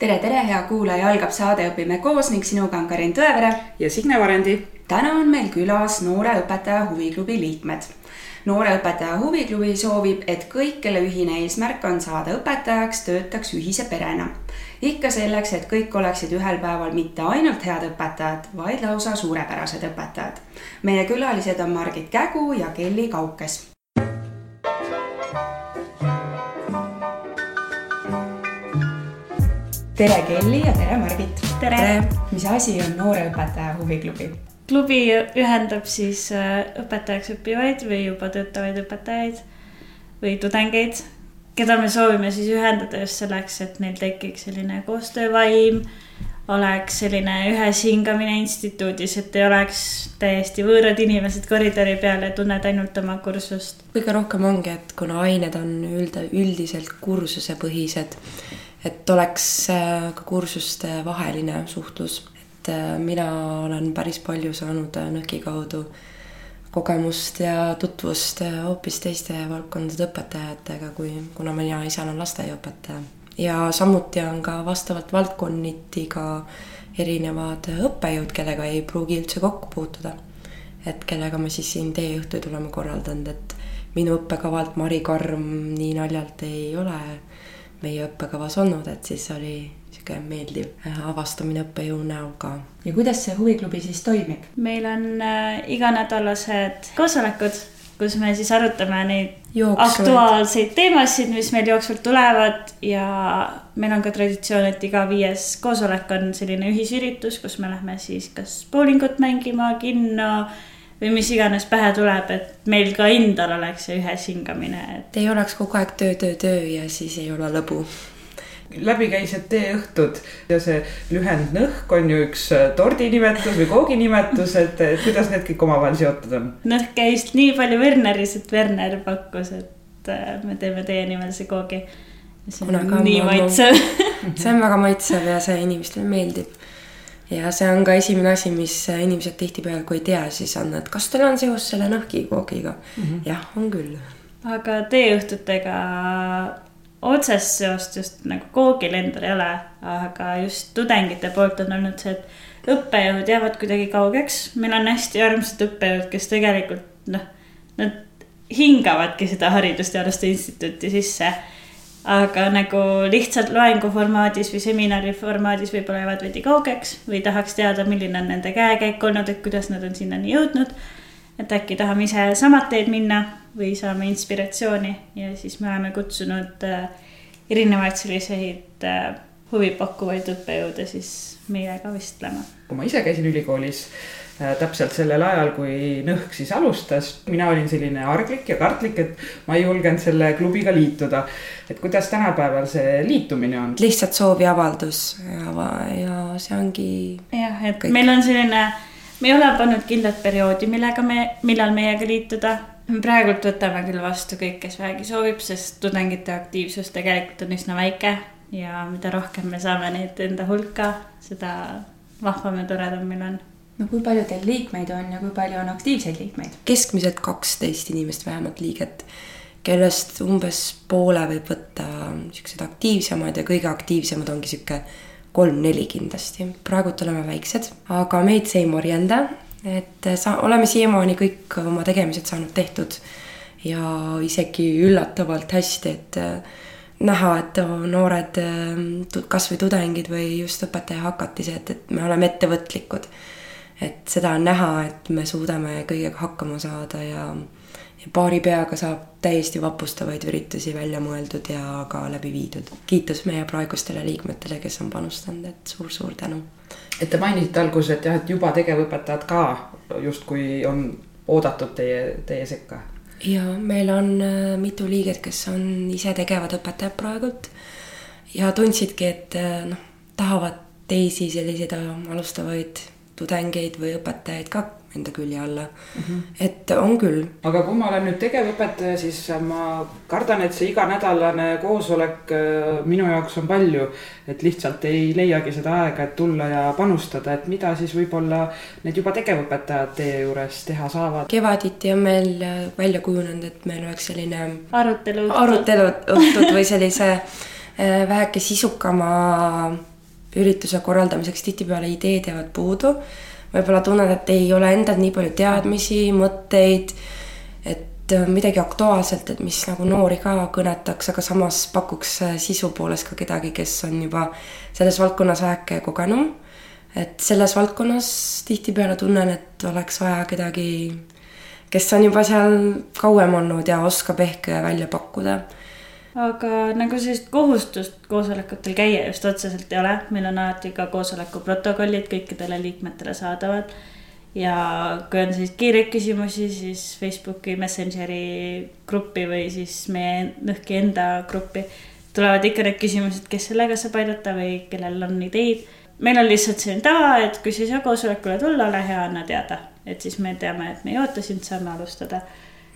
tere, tere, hea kuulaja, algab saade Õpime koos ning sinuga on Karin Tõevere. ja Signe Varendi. täna on meil külas Noore Õpetaja Huviklubi liikmed. noore Õpetaja Huviklubi soovib, et kõik, kelle ühine eesmärk on saada õpetajaks, töötaks ühise perena. ikka selleks, et kõik oleksid ühel päeval mitte ainult head õpetajad, vaid lausa suurepärased õpetajad. meie külalised on Margit Kägu ja Kelly Kaukes tere, Kelly ja tere, Margit. tere! mis asi on Noore Õpetaja Huviklubi? klubi ühendab siis äh, õpetajaks õppivaid või juba töötavaid õpetajaid või tudengeid, keda me soovime siis ühendada just selleks, et neil tekiks selline koostöövaim, oleks selline üheshingamine instituudis, et ei oleks täiesti võõrad inimesed koridori peal ja tunned ainult oma kursust. kõige rohkem ongi, et kuna ained on üld, üldiselt kursusepõhised et oleks äh, ka kursuste vaheline suhtlus, et äh, mina olen päris palju saanud äh, NõK-i kaudu kogemust ja tutvust hoopis teiste valdkondade õpetajatega, kui, kuna mina ise olen lasteaiaõpetaja. ja samuti on ka vastavalt valdkonniti ka erinevad õppejõud, kellega ei pruugi üldse kokku puutuda. et kellega me siis siin teeõhtuid oleme korraldanud, et minu õppekavalt Mari Karm nii naljalt ei ole meie õppekavas olnud, et siis oli sihuke meeldiv äh, avastamine õppejõu näol ka. ja kuidas see huviklubi siis toimib? meil on äh, iganädalased koosolekud, kus me siis arutame neid Jooksvalt. aktuaalseid teemasid, mis meil jooksvalt tulevad ja meil on ka traditsioon, et iga viies koosolek on selline ühisüritus, kus me lähme siis kas bowlingut mängima, kinno või mis iganes pähe tuleb, et meil ka endal oleks see ühes hingamine et.... ei oleks kogu aeg töö, töö, töö ja siis ei ole lõbu läbikäised teeõhtud ja see lühend nõhk on ju üks äh, tordi nimetus või koogi nimetus, et kuidas need kõik omavahel seotud on? nõhk käis nii palju Werneris, et Werner pakkus, et äh, me teeme teie nimelise koogi. see on nii maitsev see on väga maitsev ja see inimestele meeldib ja see on ka esimene asi, mis inimesed tihtipeale, kui ei tea, siis on, et kas teil on seos selle nõhkikoogiga mm. -hmm. jah, on küll. aga teeõhtutega otsest seost just nagu koogil endal ei ole, aga just tudengite poolt on olnud see, et õppejõud jäävad kuidagi kaugeks. meil on hästi armsad õppejõud, kes tegelikult noh, nad hingavadki seda Haridusteaduste Instituuti sisse aga nagu lihtsalt loengu formaadis või seminari formaadis võib-olla jäävad veidi kaugeks või tahaks teada, milline on nende käekäik olnud, et kuidas nad on sinnani jõudnud. et äkki tahame ise samad teed minna või saame inspiratsiooni ja siis me oleme kutsunud äh, erinevaid selliseid äh, huvipakkuvaid õppejõude siis meiega vestlema. kui ma ise käisin ülikoolis täpselt sellel ajal, kui Nõhk siis alustas. mina olin selline arglik ja kartlik, et ma ei julgenud selle klubiga liituda. et kuidas tänapäeval see liitumine on? lihtsalt sooviavaldus ja, ja see ongi. jah, et kõik. meil on selline, me ei ole pannud kindlat perioodi, millega me, millal meiega liituda praegult võtame küll vastu kõik, kes vähegi soovib, sest tudengite aktiivsus tegelikult on üsna väike ja mida rohkem me saame neid enda hulka, seda vahvam ja toredam meil on no kui palju teil liikmeid on ja kui palju on aktiivseid liikmeid? keskmiselt kaksteist inimest vähemalt liiget, kellest umbes poole võib võtta siuksed aktiivsemad ja kõige aktiivsemad ongi sihuke kolm-neli kindlasti. praegult oleme väiksed, aga meid see ei morjenda, et sa, oleme siiamaani kõik oma tegemised saanud tehtud ja isegi üllatavalt hästi, et näha, et noored kasvõi tudengid või just õpetaja hakatised, et me oleme ettevõtlikud et seda on näha, et me suudame kõigega hakkama saada ja, ja paari peaga saab täiesti vapustavaid üritusi välja mõeldud ja ka läbi viidud. kiitus meie praegustele liikmetele, kes on panustanud, et suur-suur tänu. et te mainisite alguses, et jah, et juba tegevõpetajad ka justkui on oodatud teie, teie sekka. ja meil on äh, mitu liiget, kes on ise tegevad õpetajad praegult ja tundsidki, et äh, noh, tahavad teisi selliseid äh, alustavaid tudengeid või õpetajaid ka enda külje alla mm. -hmm. et on küll. aga kui ma olen nüüd tegevõpetaja, siis ma kardan, et see iganädalane koosolek äh, minu jaoks on palju. et lihtsalt ei leiagi seda aega, et tulla ja panustada, et mida siis võib-olla need juba tegevõpetajad teie juures teha saavad? kevaditi on meil äh, välja kujunenud, et meil oleks selline arutelu. aruteluõhtud või sellise äh, väheke sisukama ürituse korraldamiseks tihtipeale ideed jäävad puudu. võib-olla tunned, et ei ole endal nii palju teadmisi, mõtteid, et äh, midagi aktuaalselt, et mis nagu noori ka kõnetaks, aga samas pakuks äh, sisu poolest ka kedagi, kes on juba selles valdkonnas väheke kogenum. et selles valdkonnas tihtipeale tunnen, et oleks vaja kedagi, kes on juba seal kauem olnud ja oskab ehk välja pakkuda aga nagu sellist kohustust koosolekutel käia just otseselt ei ole, meil on alati ka koosoleku protokollid kõikidele liikmetele saadavad. ja kui on selliseid kiireid küsimusi, siis Facebooki Messengeri gruppi või siis meie Nõhki enda gruppi tulevad ikka need küsimused, kes sellega saab aidata või kellel on ideid. meil on lihtsalt selline tava, et kui sa ei saa koosolekule tulla, ole hea, anna teada, et siis me teame, et me ei oota sind, saame alustada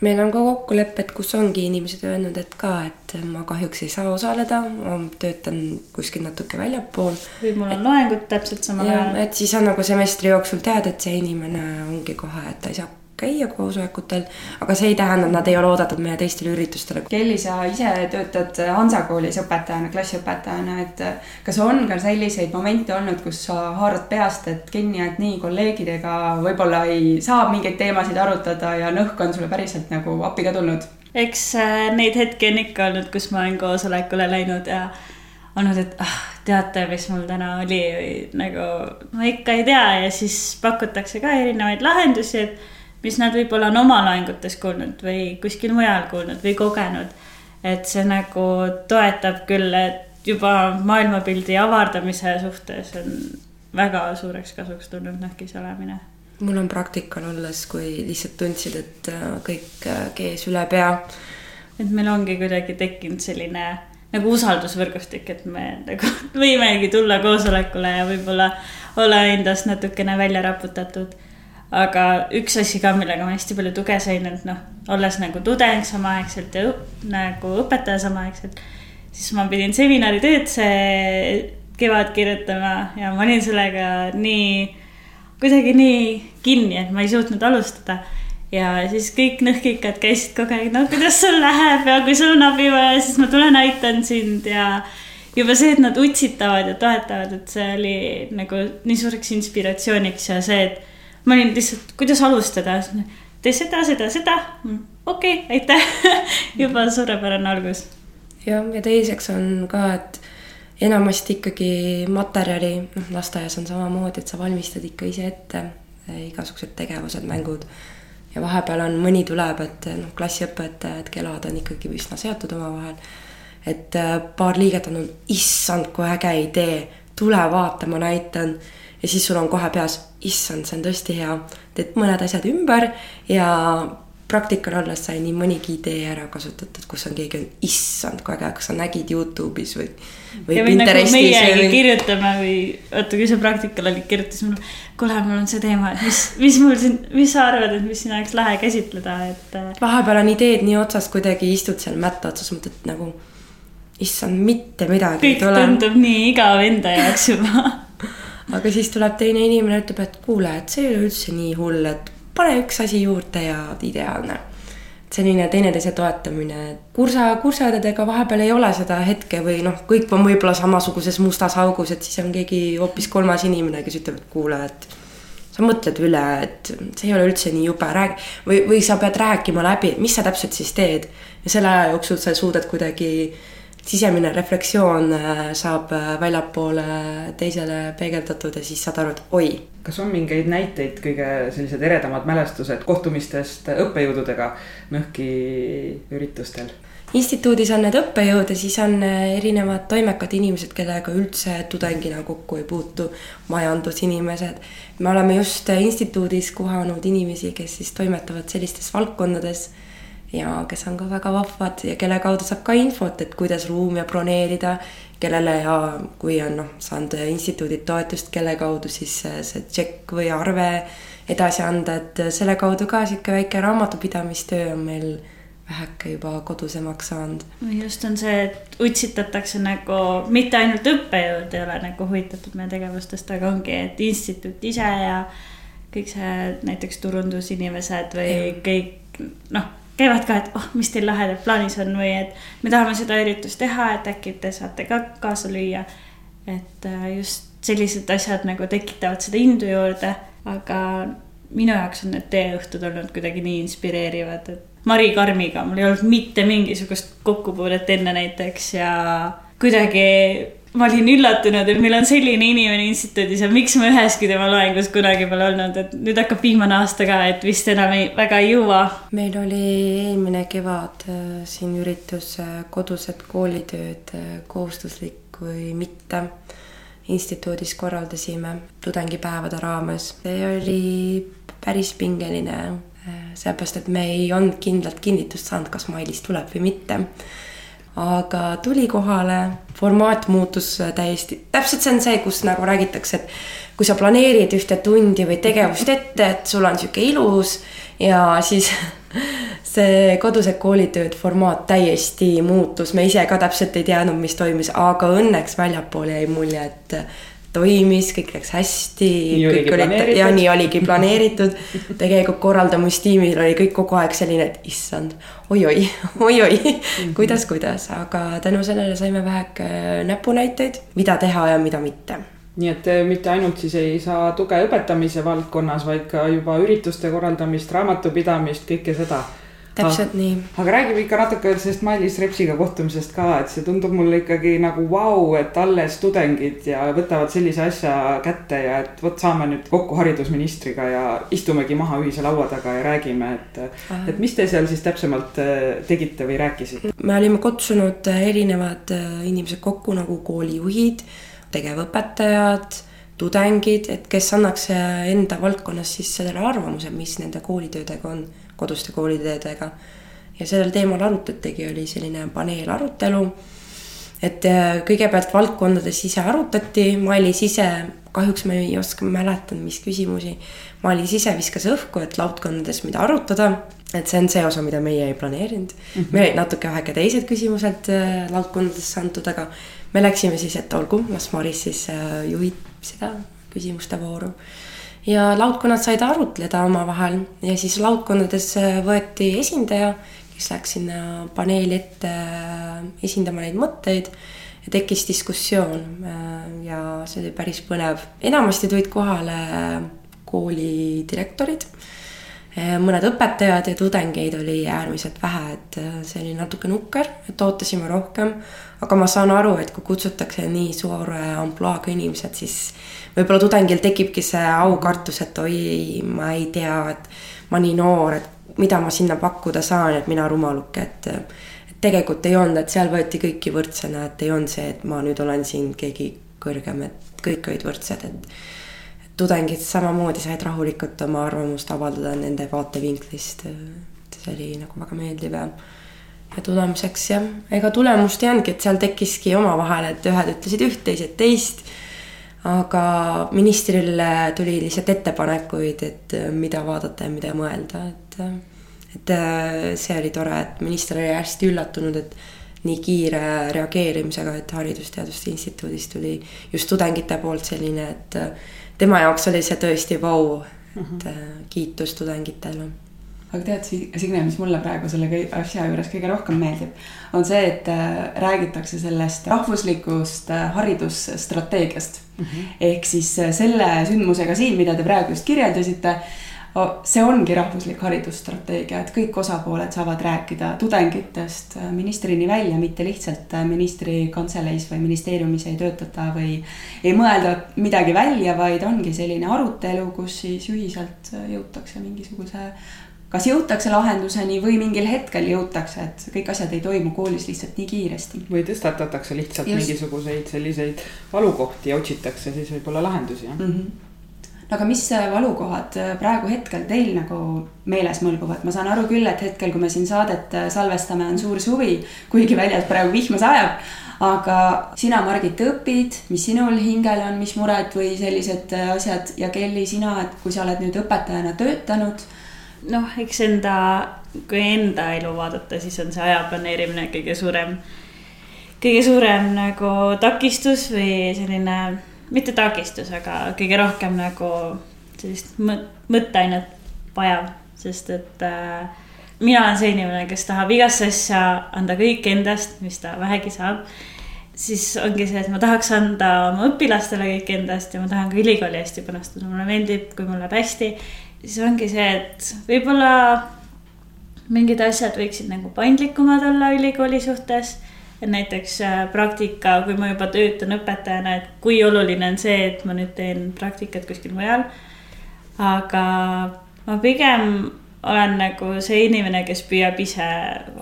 meil on ka kokkulepped, kus ongi inimesed öelnud, et ka, et ma kahjuks ei saa osaleda, ma töötan kuskil natuke väljapool. või mul on et, loengud täpselt samal ajal. et siis on nagu semestri jooksul teada, et see inimene ongi kohe, et ta ei saa käia koosolekutel, aga see ei tähenda, et nad ei ole oodatud meie teistele üritustele. Kelly, sa ise töötad Hansa koolis õpetajana, klassiõpetajana, et kas on ka selliseid momente olnud, kus sa haarad peast, et kinni, et nii kolleegidega võib-olla ei saa mingeid teemasid arutada ja nõhk on sulle päriselt nagu appi ka tulnud? eks äh, neid hetki on ikka olnud, kus ma olen koosolekule läinud ja olnud, et ah, teate, mis mul täna oli või nagu ma ikka ei tea ja siis pakutakse ka erinevaid lahendusi, et mis nad võib-olla on oma loengutes kuulnud või kuskil mujal kuulnud või kogenud. et see nagu toetab küll, et juba maailmapildi avardamise suhtes on väga suureks kasuks tulnud nahkis olemine. mul on praktikal olles, kui lihtsalt tundsid, et äh, kõik äh, kees üle pea. et meil ongi kuidagi tekkinud selline nagu usaldusvõrgustik, et me nagu võimegi tulla koosolekule ja võib-olla olla endast natukene välja raputatud aga üks asi ka, millega ma hästi palju tuge sain, et noh, olles nagu tudeng samaaegselt ja õp, nagu õpetaja samaaegselt, siis ma pidin seminaritööd see kevad kirjutama ja ma olin sellega nii, kuidagi nii kinni, et ma ei suutnud alustada. ja siis kõik nõhkikad käisid kogu aeg, no kuidas sul läheb ja kui sul on abi vaja, siis ma tulen aitan sind ja juba see, et nad utsitavad ja toetavad, et see oli nagu nii suureks inspiratsiooniks ja see, et ma olin lihtsalt, kuidas alustada, tee seda, seda, seda. Okei okay,, aitäh juba suurepärane algus. jah, ja teiseks on ka, et enamasti ikkagi materjali, noh, lasteaias on samamoodi, et sa valmistad ikka ise ette eh, igasugused tegevused, mängud. ja vahepeal on, mõni tuleb, et noh, klassiõpetajad, kelad on ikkagi üsna seotud omavahel. et eh, paar liiget on issand, kui äge idee, tule vaata, ma näitan ja siis sul on kohe peas, issand, see on tõesti hea, teed mõned asjad ümber ja praktikal olles sai nii mõnigi idee ära kasutatud, kus on keegi öelnud, issand, kui äge, kas sa nägid Youtube'is või, või ja Pinterestis nagu meiegi või... kirjutame või oota, kui sa praktikal olid, kirjutas mulle, kuule, mul on see teema, et mis, mis mul siin, mis sa arvad, et mis siin oleks lahe käsitleda, et. Äh, vahepeal on ideed nii otsas, kuidagi istud seal mätta otsas, mõtled nagu, issand, mitte midagi. kõik tundub nii igav enda jaoks juba aga siis tuleb teine inimene, ütleb, et kuule, et see ei ole üldse nii hull, et pane üks asi juurde ja ideaalne. selline teineteise toetamine. kursa, kursaõdedega vahepeal ei ole seda hetke või noh, kõik on võib-olla samasuguses mustas augus, et siis on keegi hoopis kolmas inimene, kes ütleb, et kuule, et sa mõtled üle, et see ei ole üldse nii jube, räägi või, või sa pead rääkima läbi, mis sa täpselt siis teed. ja selle aja jooksul sa suudad kuidagi sisemine refleksioon äh, saab äh, väljapoole teisele peegeldatud ja siis saad aru, et oi. kas on mingeid näiteid, kõige sellised eredamad mälestused kohtumistest õppejõududega Nõhki üritustel? instituudis on need õppejõud ja siis on äh, erinevad toimekad inimesed, kellega üldse tudengina kokku ei puutu, majandusinimesed. me oleme just instituudis kohanud inimesi, kes siis toimetavad sellistes valdkondades ja kes on ka väga vahvad ja kelle kaudu saab ka infot, et kuidas ruumi broneerida, kellele ja kui on noh, saanud instituudilt toetust, kelle kaudu siis see tšekk või arve edasi anda, et selle kaudu ka sihuke väike raamatupidamistöö on meil väheke juba kodusemaks saanud. just on see, et utsitatakse nagu mitte ainult õppejõud ei ole nagu huvitatud meie tegevustest, aga ongi, et instituut ise ja kõik see näiteks turundusinimesed või ja. kõik noh käivad ka, et oh, mis teil lahedad plaanis on või et me tahame seda üritust teha, et äkki te saate ka kaasa lüüa. et äh, just sellised asjad nagu tekitavad seda indu juurde, aga minu jaoks on need teeõhtud olnud kuidagi nii inspireerivad, et Mari Karmiga mul ei olnud mitte mingisugust kokkupuudet enne näiteks ja kuidagi ma olin üllatunud, et meil on selline inimene instituudis ja miks ma üheski tema loengus kunagi pole olnud, et nüüd hakkab viimane aasta ka, et vist enam ei, väga ei jõua. meil oli eelmine kevad äh, siin üritus äh, kodused koolitööd äh, kohustuslik või mitte instituudis korraldasime tudengipäevade raames. see oli päris pingeline seepärast, et me ei olnud kindlalt kinnitust saanud, kas Mailis tuleb või mitte. Aga tuli kohale, formaat muutus täiesti, täpselt see on see, kus nagu räägitakse, et kui sa planeerid ühte tundi või tegevust ette, et sul on sihuke ilus ja siis see kodused koolitööd formaat täiesti muutus, me ise ka täpselt ei teadnud, mis toimus, aga õnneks väljapoole jäi mulje, et toimis, kõik läks hästi. ja nii oligi planeeritud. tegelikult korraldamistiimil oli kõik kogu aeg selline, et issand oi-oi, oi-oi mm -hmm., kuidas, kuidas, aga tänu sellele saime väheke näpunäiteid, mida teha ja mida mitte nii et eh, mitte ainult siis ei saa tuge õpetamise valdkonnas, vaid ka juba ürituste korraldamist, raamatupidamist, kõike seda täpselt aga, nii. aga räägime ikka natuke sellest Mailis Repsiga kohtumisest ka, et see tundub mulle ikkagi nagu vau, et alles tudengid ja võtavad sellise asja kätte ja et vot saame nüüd kokku haridusministriga ja istumegi maha ühise laua taga ja räägime, et. et mis te seal siis täpsemalt äh, tegite või rääkisite? me olime kutsunud erinevad äh, inimesed kokku nagu koolijuhid, tegevõpetajad tudengid, et kes annaks enda valdkonnas siis sellele arvamuse, mis nende koolitöödega on koduste koolitöödega. ja sellel teemal arutatigi, oli selline paneelarutelu. et äh, kõigepealt valdkondades ise arutati, Mailis ise, kahjuks ma ei oska mäletada, mis küsimusi. Mailis ise viskas õhku, et laudkondades, mida arutada, et see on see osa, mida meie ei planeerinud mm. -hmm. meil olid natuke väheke teised küsimused äh, laudkondadesse antud, aga me läksime siis, et olgu, las Maris siis äh, juhib seda küsimuste vooru ja laudkonnad said arutleda omavahel ja siis laudkondades võeti esindaja, kes läks sinna paneeli ette äh, esindama neid mõtteid ja tekkis diskussioon äh, ja see oli päris põnev. enamasti tulid kohale kooli direktorid, äh, mõned õpetajad ja tudengeid oli äärmiselt vähe, et see oli natuke nukker, et ootasime rohkem. aga ma saan aru, et kui kutsutakse nii suure ampluaaga inimesed, siis võib-olla tudengil tekibki see aukartus, et oi, ma ei tea, et ma nii noor, et mida ma sinna pakkuda saan, et mina rumaluke, et tegelikult ei olnud, et seal võeti kõiki võrdsena, et ei olnud see, et ma nüüd olen siin keegi kõrgem, et kõik olid võrdsed, et. Tudengid samamoodi said rahulikult oma arvamust avaldada nende vaatevinklist. see oli nagu väga meeldiv ja ja tulemuseks jah, ega tulemust ei olnudki, et seal tekkiski omavahel, et ühed ütlesid üht, teised teist aga ministrile tuli lihtsalt ettepanekuid, et mida vaadata ja mida mõelda, et. Et see oli tore, et minister oli hästi üllatunud, et nii kiire reageerimisega, et Haridus-Teaduste Instituudist tuli just tudengite poolt selline, et tema jaoks oli see tõesti vau, et mm -hmm. kiitus tudengitele aga tead, Signe, mis mulle praegu selle asja juures kõige rohkem meeldib, on see, et äh, räägitakse sellest rahvuslikust äh, haridusstrateegiast mm. -hmm. ehk siis selle sündmusega siin, mida te praegu just kirjeldasite, see ongi rahvuslik haridusstrateegia, et kõik osapooled saavad rääkida tudengitest ministrini välja, mitte lihtsalt ministri kantseleis või ministeeriumis ei töötata või ei mõelda midagi välja, vaid ongi selline arutelu, kus siis ühiselt jõutakse mingisuguse kas jõutakse lahenduseni või mingil hetkel jõutakse, et kõik asjad ei toimu koolis lihtsalt nii kiiresti. või tõstatatakse lihtsalt Just. mingisuguseid selliseid valukohti ja otsitakse siis võib-olla lahendusi, jah mm -hmm aga mis valukohad praegu hetkel teil nagu meeles mõlguvad, ma saan aru küll, et hetkel, kui me siin saadet salvestame, on suur suvi, kuigi väljas praegu vihma sajab. aga sina, Margit, õpid, mis sinul hingel on, mis mured või sellised asjad ja Kelly, sina, et kui sa oled nüüd õpetajana töötanud noh, eks enda, kui enda elu vaadata, siis on see aja planeerimine kõige suurem, kõige suurem nagu takistus või selline, mitte takistus, aga kõige rohkem nagu sellist mõtteainet vajav, sest et äh, mina olen see inimene, kes tahab igasse asja anda kõik endast, mis ta vähegi saab. siis ongi see, et ma tahaks anda oma õpilastele kõik endast ja ma tahan ka ülikooli hästi panustada, mulle meeldib, kui mul läheb hästi. siis ongi see, et võib-olla mingid asjad võiksid nagu paindlikumad olla ülikooli suhtes. Et näiteks äh, praktika, kui ma juba töötan õpetajana, et kui oluline on see, et ma nüüd teen praktikat kuskil mujal. aga ma pigem olen nagu see inimene, kes püüab ise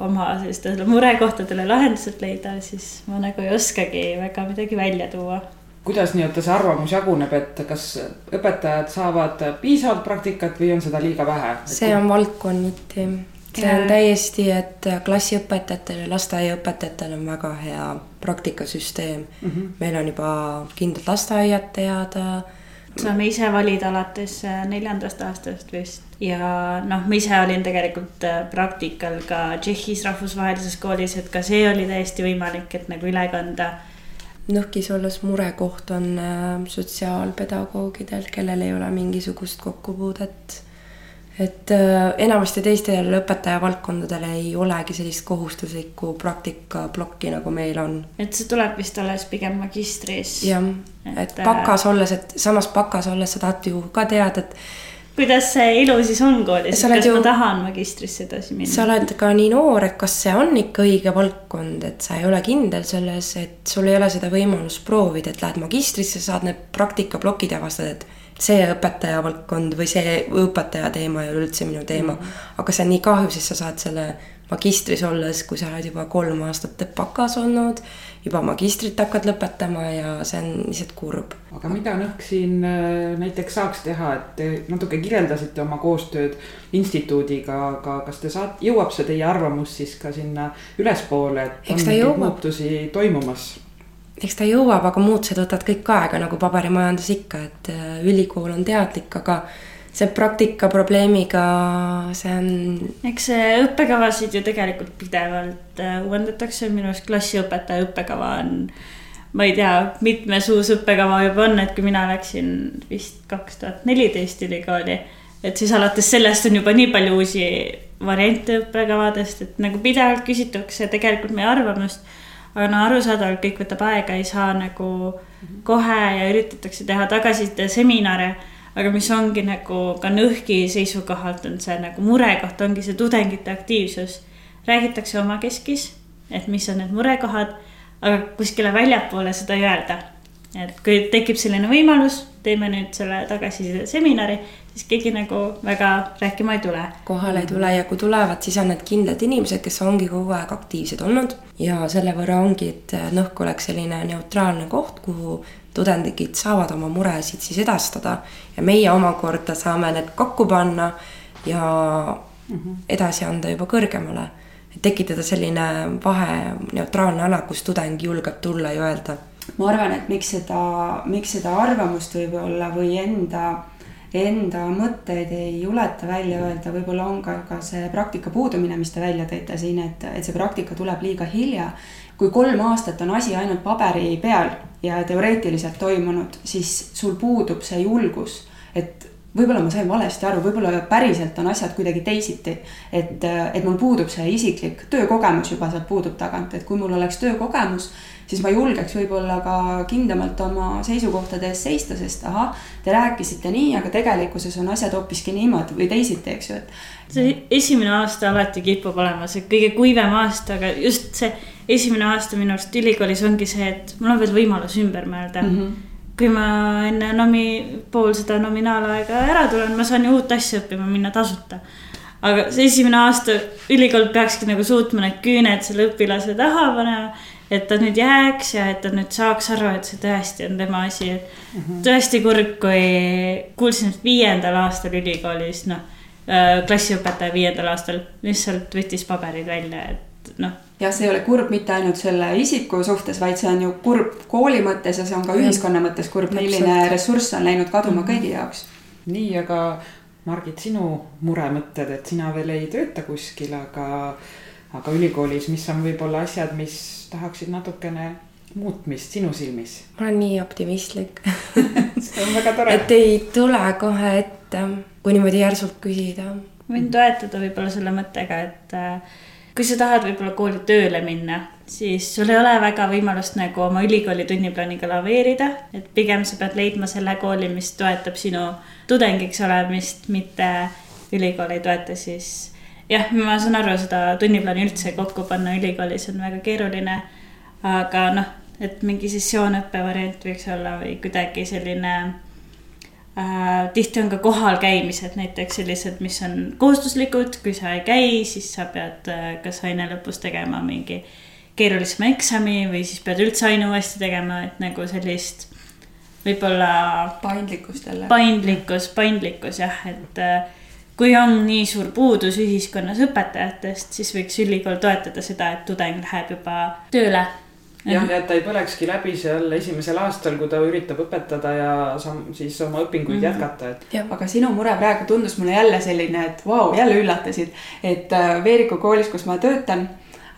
oma sellistele murekohtadele lahendused leida, siis ma nagu ei oskagi väga midagi välja tuua. kuidas nii-öelda see arvamus jaguneb, et kas õpetajad saavad piisavalt praktikat või on seda liiga vähe? see on valdkonniti, see on täiesti, et klassiõpetajatel ja lasteaiaõpetajatel on väga hea praktikasüsteem mm. -hmm. meil on juba kindlad lasteaiad teada saame ise valida alates äh, neljandast aastast vist ja noh, ma ise olin tegelikult äh, praktikal ka Tšehhis rahvusvahelises koolis, et ka see oli täiesti võimalik, et nagu üle kanda. Nõhkis olles murekoht on äh, sotsiaalpedagoogidel, kellel ei ole mingisugust kokkupuudet et äh, enamasti teistel õpetaja valdkondadel ei olegi sellist kohustuslikku praktikaplokki, nagu meil on. et see tuleb vist alles pigem magistris. jah, et bakas olles, et samas bakas olles sa tahad ju ka teada, et kuidas see elu siis on koolis, kas ju, ma tahan magistrisse edasi minna? sa oled ka nii noor, et kas see on ikka õige valdkond, et sa ei ole kindel selles, et sul ei ole seda võimalust proovida, et lähed magistrisse, saad need praktikaplokid ja avastad, et see õpetaja valdkond või see õpetaja teema ei ole üldse minu teema mm. -hmm. aga see on nii kahju, sest sa saad selle magistris olles, kui sa oled juba kolm aastat bakas olnud, juba magistrit hakkad lõpetama ja see on lihtsalt kurb. aga mida Nõhk siin äh, näiteks saaks teha, et te natuke kirjeldasite oma koostööd instituudiga, aga kas te saate, jõuab see teie arvamus siis ka sinna ülespoole, et on mingeid muutusi toimumas? Eks ta jõuab, aga muutused võtavad kõik aega nagu paberimajandus ikka, et äh, ülikool on teadlik, aga see praktika probleemiga, see on. eks õppekavasid ju tegelikult pidevalt äh, uuendatakse, minu arust klassiõpetaja õppekava on. ma ei tea, mitmes uus õppekava juba on, et kui mina läksin vist kaks tuhat neliteist ülikooli. et siis alates sellest on juba nii palju uusi variante õppekavadest, et nagu pidevalt küsitakse tegelikult meie arvamust aga no arusaadavalt kõik võtab aega, ei saa nagu kohe ja üritatakse teha tagasiside seminare. aga mis ongi nagu ka Nõhki seisukohalt on see nagu murekoht, ongi see tudengite aktiivsus. räägitakse omakeskis, et mis on need murekohad, aga kuskile väljapoole seda ei öelda. et kui tekib selline võimalus, teeme nüüd selle tagasiside seminari, siis keegi nagu väga rääkima ei tule. kohale ei tule ja kui tulevad, siis on need kindlad inimesed, kes ongi kogu aeg aktiivsed olnud ja selle võrra ongi, et Nõhk oleks selline neutraalne koht, kuhu tudengid saavad oma muresid siis edastada ja meie omakorda saame need kokku panna ja edasi anda juba kõrgemale. tekitada selline vahe, neutraalne ala, kus tudeng julgeb tulla ja öelda. Ma arvan, et miks seda, miks seda arvamust võib-olla või enda enda mõtteid ei juleta välja öelda, võib-olla on ka, ka see praktika puudumine, mis te välja tõite siin, et, et see praktika tuleb liiga hilja. kui kolm aastat on asi ainult paberi peal ja teoreetiliselt toimunud, siis sul puudub see julgus, et võib-olla ma sain valesti aru, võib-olla päriselt on asjad kuidagi teisiti. et, et mul puudub see isiklik töökogemus juba sealt puudub tagant, et kui mul oleks töökogemus siis ma julgeks võib-olla ka kindlamalt oma seisukohtade eest seista, sest ahah, te rääkisite nii, aga tegelikkuses on asjad hoopiski niimoodi või teisiti, eks ju, et. see esimene aasta alati kipub olema see kõige kuivem aasta, aga just see esimene aasta minu arust ülikoolis ongi see, et mul on veel võimalus ümber mõelda mm. -hmm kui ma enne nomi-, pool seda nominaalaega ära tulen, ma saan ju uut asja õppima minna tasuta aga see esimene aasta ülikool peakski nagu suutma need küüned selle õpilase taha panema et ta nüüd jääks ja et ta nüüd saaks aru, et see tõesti on tema asi, et mm -hmm. tõesti kurb, kui kuulsin, et viiendal aastal ülikoolis, noh äh, klassiõpetaja viiendal aastal lihtsalt võttis paberid välja, et noh. jah, see ei ole kurb mitte ainult selle isiku suhtes, vaid see on ju kurb kooli mõttes ja see on ka ühiskonna mõttes kurb, milline ressurss on läinud kaduma -hmm. kõigi jaoks. nii, aga Margit, sinu muremõtted, et sina veel ei tööta kuskil, aga, aga ülikoolis, mis on võib-olla asjad, mis tahaksid natukene muutmist sinu silmis? ma olen nii optimistlik see on väga tore. et ei tule kohe ette, kui niimoodi järsult küsida. võin toetada võib-olla selle mõttega, et äh, kui sa tahad võib-olla kooli tööle minna, siis sul ei ole väga võimalust nagu oma ülikooli tunniplaaniga laveerida, et pigem sa pead leidma selle kooli, mis toetab sinu tudengiks olemist, mitte ülikool ei toeta, siis jah, ma saan aru, seda tunniplaani üldse kokku panna ülikoolis on väga keeruline. aga noh, et mingi sessioonõppe variant võiks olla või kuidagi selline. Tihti on ka kohal käimised näiteks sellised, mis on kohustuslikud, kui sa ei käi, siis sa pead äh, kas aine lõpus tegema mingi keerulisema eksami või siis pead üldse aine uuesti tegema, et nagu sellist võib-olla. paindlikkust jälle. paindlikkus, paindlikkus jah, et äh, kui on nii suur puudus ühiskonnas õpetajatest, siis võiks ülikool toetada seda, et tudeng läheb juba tööle. Jah, ja et ta ei põlekski läbi seal esimesel aastal, kui ta üritab õpetada ja siis oma õpinguid mm -hmm. jätkata, et. aga sinu mure praegu tundus mulle jälle selline, et vau wow,, jälle üllatasid, et äh, Veeriku koolis, kus ma töötan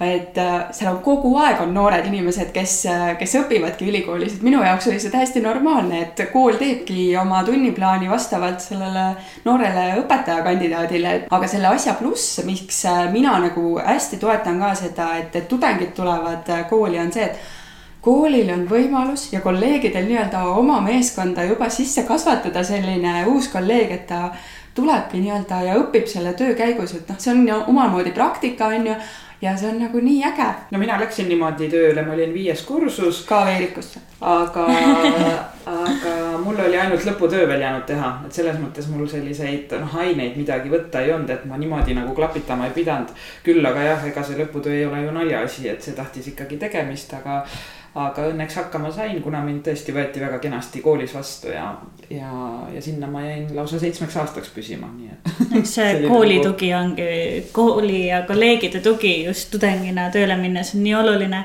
et äh, seal on kogu aeg on noored inimesed, kes, äh, kes õpivadki ülikoolis, et minu jaoks oli see täiesti normaalne, et kool teebki oma tunniplaani vastavalt sellele noorele õpetajakandidaadile. aga selle asja pluss, miks äh, mina nagu hästi toetan ka seda, et, et tudengid tulevad kooli, on see, et koolil on võimalus ja kolleegidel nii-öelda oma meeskonda juba sisse kasvatada selline uus kolleeg, et ta tulebki nii-öelda ja õpib selle töö käigus, et noh, see on ju omamoodi praktika, on ju ja see on nagu nii äge. no mina läksin niimoodi tööle, ma olin viies kursus. ka Veerikusse. aga aga mul oli ainult lõputöö veel jäänud teha, et selles mõttes mul selliseid noh, aineid midagi võtta ei olnud, et ma niimoodi nagu klapitama ei pidanud. küll aga jah, ega see lõputöö ei ole ju naljaasi, et see tahtis ikkagi tegemist, aga aga õnneks hakkama sain, kuna mind tõesti võeti väga kenasti koolis vastu ja, ja, ja sinna ma jäin lausa seitsmeks aastaks püsima, nii et. see kooli nagu... tugi ongi, kooli ja kolleegide tugi just tudengina tööle minnes on nii oluline.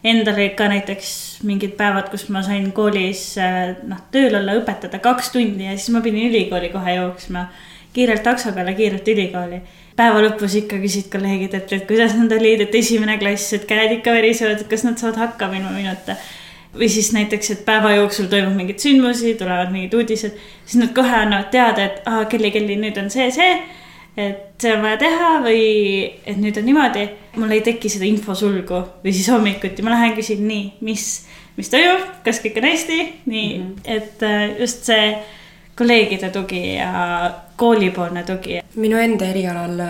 Endal olid ka näiteks mingid päevad, kus ma sain koolis noh, tööl olla, õpetada kaks tundi ja siis ma pidin ülikooli kohe jooksma. kiirelt takso peale, kiirelt ülikooli päeva lõpus ikka küsid kolleegid, et, et kuidas nad olid, et esimene klass, et käed ikka verisevad, et kas nad saavad hakkama ilma minuta. või siis näiteks, et päeva jooksul toimub mingeid sündmusi, tulevad mingid uudised, siis nad kohe annavad teada, et aa, kelli, kelli nüüd on see, see. et see on vaja teha või et nüüd on niimoodi, mul ei teki seda infosulgu või siis hommikuti ma lähen küsin nii, mis, mis toimub, kas kõik on hästi, nii mm, -hmm. et äh, just see kolleegide tugi ja koolipoolne tugi. minu enda erialal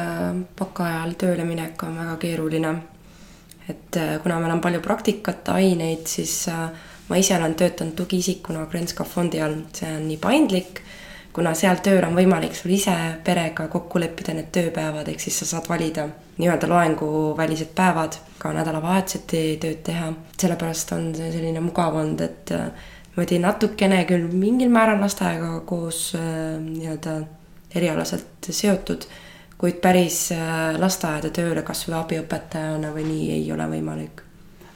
baka äh, tööle minek on väga keeruline. et äh, kuna meil on palju praktikat, aineid, siis äh, ma ise olen töötanud tugiisikuna Grenska fondi all, see on nii paindlik, kuna seal tööl on võimalik sul ise perega kokku leppida need tööpäevad, ehk siis sa saad valida nii-öelda loenguvälised päevad, ka nädalavahetuseti tööd teha, sellepärast on see selline mugav olnud, et niimoodi natukene küll mingil määral lasteaega koos nii-öelda erialaselt seotud, kuid päris äh, lasteaeda tööle kasvõi abiõpetajana või nii ei ole võimalik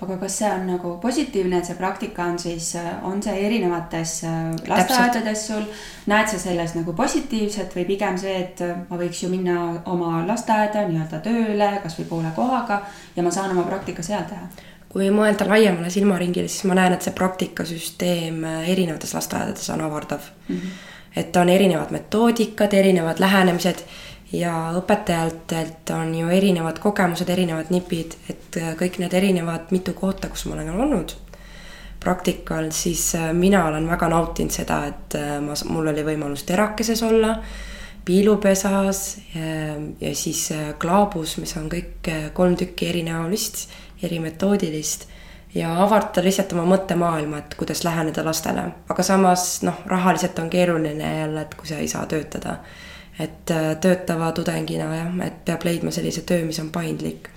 aga kas see on nagu positiivne, et see praktika on siis, äh, on see erinevates äh, lasteaedades sul, näed sa selles nagu positiivset või pigem see, et ma võiks ju minna oma lasteaeda nii-öelda tööle, kasvõi poole kohaga ja ma saan oma praktika seal teha? kui mõelda laiemale silmaringile, siis ma näen, et see praktikasüsteem erinevates lasteaedades on avardav mm. -hmm et on erinevad metoodikad, erinevad lähenemised ja õpetajatelt on ju erinevad kogemused, erinevad nipid, et äh, kõik need erinevad mitu kohta, kus ma olen olnud praktikal, siis äh, mina olen väga nautinud seda, et äh, ma, mul oli võimalus terakeses olla, piilupesas ja, ja siis klaabus, mis on kõik kolm tükki erinäolist, erimetoodilist ja avardada lihtsalt oma mõttemaailma, et kuidas läheneda lastele. aga samas noh, rahaliselt on keeruline jälle, et kui sa ei saa töötada. et äh, töötava tudengina jah, et peab leidma sellise töö, mis on paindlik.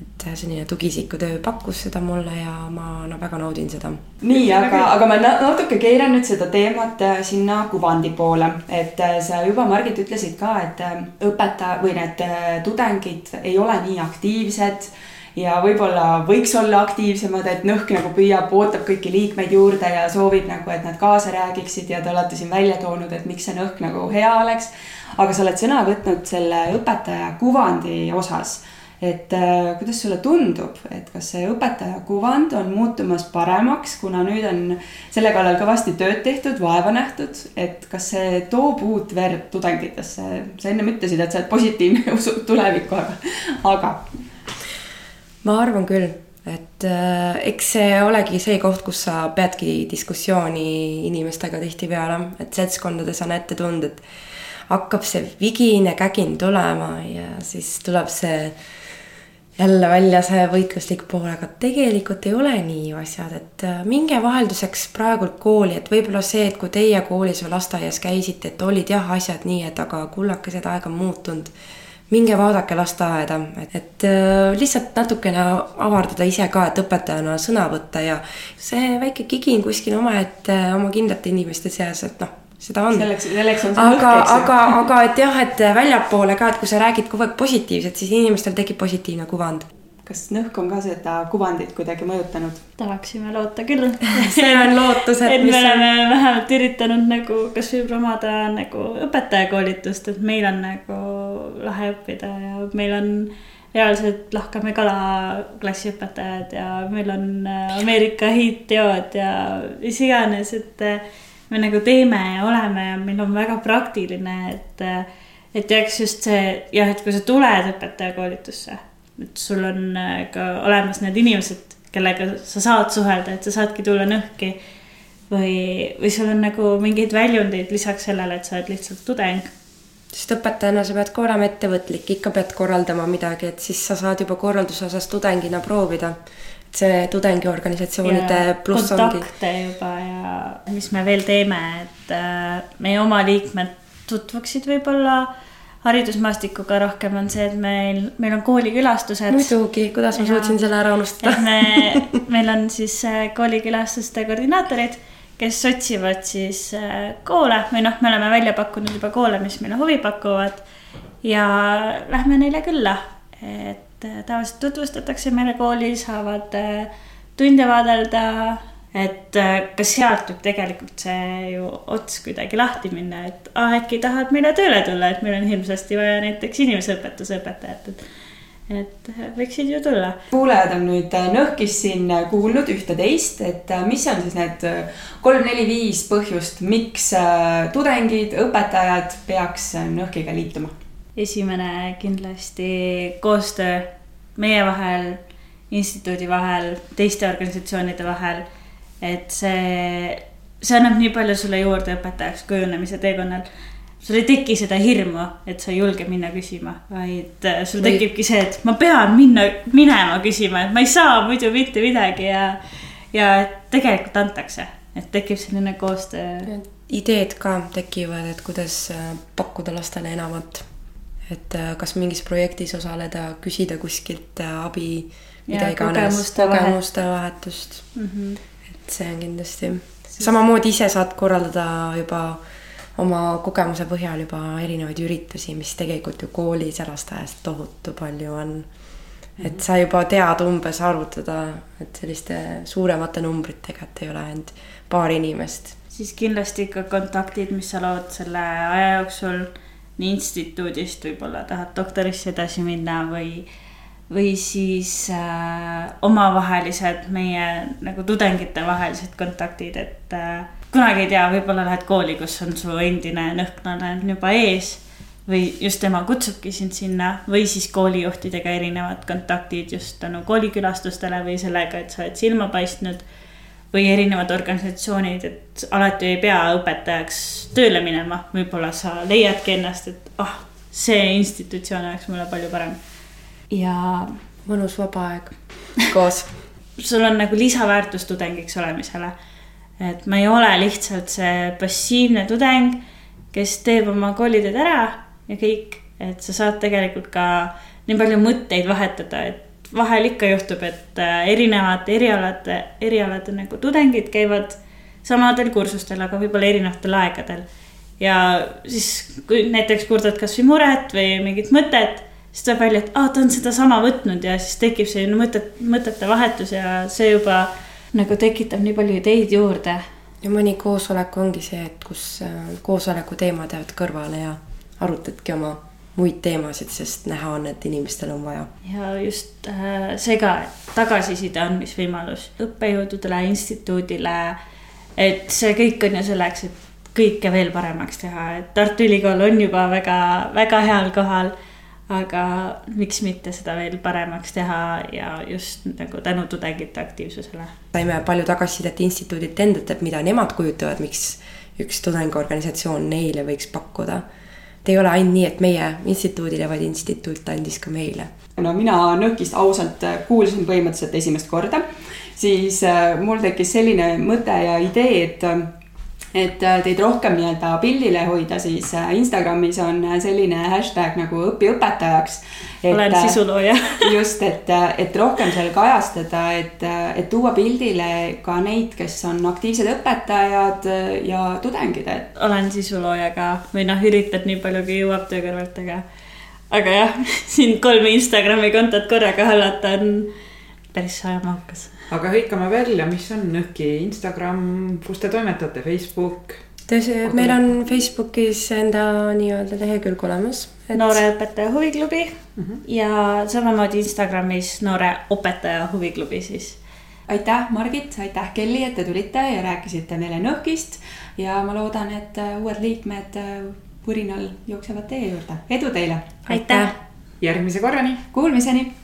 et äh, selline tugiisiku töö pakkus seda mulle ja ma no väga naudin seda. nii, aga, aga ma natuke keeran nüüd seda teemat äh, sinna kuvandi poole, et sa juba, Margit, ütlesid ka, et õpetaja või need tudengid ei ole nii aktiivsed ja võib-olla võiks olla aktiivsemad, et Nõhk nagu püüab, ootab kõiki liikmeid juurde ja soovib nagu, et nad kaasa räägiksid ja te olete siin välja toonud, et miks see Nõhk nagu hea oleks. aga sa oled sõna võtnud selle õpetaja kuvandi osas et äh, kuidas sulle tundub, et kas see õpetaja kuvand on muutumas paremaks, kuna nüüd on selle kallal kõvasti tööd tehtud, vaeva nähtud, et kas see toob uut verd tudengitesse? sa ennem ütlesid, et sa oled positiivne ja usud tulevikku, aga, aga ma arvan küll, et äh, eks see olegi see koht, kus sa peadki diskussiooni inimestega tihtipeale, et seltskondades on ette tulnud, et hakkab see vigine kägin tulema ja siis tuleb see jälle välja see võitluslik pool, aga tegelikult ei ole nii ju asjad, et äh, minge vahelduseks praegult kooli, et võib-olla see, et kui teie koolis või lasteaias käisite, et olid jah asjad nii, et aga kullakesed aeg on muutunud. Minge vaadake lasteaeda, et, et äh, lihtsalt natukene avardada ise ka, et õpetajana sõna võtta ja see väike kigin kuskil omaette oma kindlate inimeste seas, et noh seda on. selleks, selleks on see aga, aga, aga et jah, et väljapoole ka, et kui sa räägid kogu aeg positiivset, siis inimestel tekib positiivne kuvand. kas nõhk on ka seda kuvandit kuidagi mõjutanud? tahaksime loota küll see on lootus, et, et me oleme on... vähemalt üritanud nagu kasvõi promada nagu õpetajakoolitust, et meil on nagu lahe õppida ja meil on reaalselt lahkame kala klassiõpetajad ja meil on äh, Ameerika hiidteod ja mis iganes, et me nagu teeme ja oleme ja meil on väga praktiline, et, et jääks just see jah, et kui sa tuled õpetajakoolitusse, et sul on äh, ka olemas need inimesed, kellega sa saad suhelda, et sa saadki tulla nõhki. või, või sul on nagu mingeid väljundeid lisaks sellele, et sa oled lihtsalt tudeng sest õpetajana sa pead ka olema ettevõtlik, ikka pead korraldama midagi, et siis sa saad juba korralduse osas tudengina proovida see tudengiorganisatsioonide pluss ongi. kontakte juba ja mis me veel teeme, et äh, meie oma liikmed tutvuksid võib-olla haridusmaastikuga rohkem on see, et meil, meil on koolikülastused. muidugi, kuidas ma suutsin selle ära unustada. me, meil on siis äh, koolikülastuste koordinaatorid, kes otsivad siis äh, koole või noh, me oleme välja pakkunud juba koole, mis meile huvi pakuvad. ja lähme neile külla, et äh, tavaliselt tutvustatakse meile kooli, saavad äh, tunde vaadelda. et ka sealt võib tegelikult see ju ots kuidagi lahti minna, et ah, äkki tahad meile tööle tulla, et meil on hirmsasti vaja näiteks inimeseõpetuse õpetajat, et et võiksid ju tulla. kuulajad on nüüd Nõhkis siin kuulnud ühte-teist, et mis on siis need kolm-neli-viis põhjust, miks tudengid, õpetajad peaks Nõhkiga liituma? esimene kindlasti koostöö meie vahel, instituudi vahel, teiste organisatsioonide vahel. et see, see annab nii palju sulle juurde õpetajaks kujunemise teekonnal. Sul ei teki seda hirmu, et sa ei julge minna küsima, vaid äh, sul või... tekibki see, et ma pean minna, minema küsima, et ma ei saa muidu mitte midagi ja, ja tegelikult antakse, et tekib selline koostöö. ideed ka tekivad, et kuidas äh, pakkuda lastele enamat et äh, kas mingis projektis osaleda, küsida kuskilt abi, mida iganes, kogemuste vahetust mm. -hmm. et see on kindlasti, samamoodi ise saad korraldada juba oma kogemuse põhjal juba erinevaid üritusi, mis tegelikult ju koolis ja lasteaias tohutu palju on. et mhm. sa juba tead umbes arvutada, et selliste suuremate numbritega, et ei ole ainult paar inimest. siis kindlasti ikka kontaktid, mis sa lood selle aja jooksul nii instituudist võib-olla tahad doktorisse edasi minna või, või siis äh, omavahelised meie nagu tudengite vahelised kontaktid, et äh, kunagi ei tea, võib-olla lähed kooli, kus on su endine nõhklane juba ees või just tema kutsubki sind sinna või siis koolijuhtidega erinevad kontaktid just tänu koolikülastustele või sellega, et sa oled silma paistnud või erinevad organisatsioonid, et alati ei pea õpetajaks tööle minema, võib-olla sa leiadki ennast, et ah, see institutsioon oleks mulle palju parem. ja. mõnus vaba aeg koos sul on nagu lisaväärtus tudengiks olemisele. Et ma ei ole lihtsalt see passiivne tudeng, kes teeb oma koolitööd ära ja kõik, et sa saad tegelikult ka nii palju mõtteid vahetada, et vahel ikka juhtub, et äh, erinevad erialade, erialade nagu tudengid käivad samadel kursustel, aga võib-olla erinevatel aegadel. ja siis, kui näiteks kurdad kasvõi muret või mingit mõtet, siis tuleb välja, et aa, ta on sedasama võtnud ja siis tekib selline mõtet, mõtete vahetus ja see juba nagu tekitab nii palju ideid juurde. ja mõni koosolek ongi see, et kus äh, koosoleku teemad jäävad kõrvale ja arutadki oma muid teemasid, sest näha on, et inimestel on vaja. ja just äh, see ka, et tagasiside andmisvõimalus õppejõududele, instituudile. et see kõik on ju selleks, et kõike veel paremaks teha, et Tartu Ülikool on juba väga, väga heal kohal. Aga miks mitte seda veel paremaks teha ja just nagu tänu tudengite aktiivsusele. saime palju tagasisidet instituudilt endalt, et mida nemad kujutavad, miks üks tudengiorganisatsioon neile võiks pakkuda. et ei ole ainult nii, et meie instituudile, vaid instituut andis ka meile. no mina Nõkist ausalt kuulsin põhimõtteliselt esimest korda, siis äh, mul tekkis selline mõte ja idee, et et äh, teid rohkem nii-öelda pildile hoida, siis äh, Instagramis on äh, selline hashtag nagu õpi õpetajaks. olen sisulooja just, et, et rohkem seal kajastada, et, et tuua pildile ka neid, kes on aktiivsed õpetajad ja tudengid, et. olen sisulooja ka või noh, üritad nii palju, kui jõuab töö kõrvalt, aga, aga jah, siin kolme Instagrami kontot korraga hallata on päris ajamahukas aga hõikame välja, mis on Nõki Instagram, kus te toimetate, Facebook? meil on Facebookis enda nii-öelda lehekülg olemas et.... noore õpetaja huviklubi mm -hmm. ja samamoodi Instagramis noore õpetaja huviklubi siis. aitäh, Margit, aitäh, Kelly, et te tulite ja rääkisite meile Nõhkist ja ma loodan, et äh, uued liikmed purinal äh, jooksevad teie juurde. edu teile! aitäh! järgmise korrani! Kuulmiseni!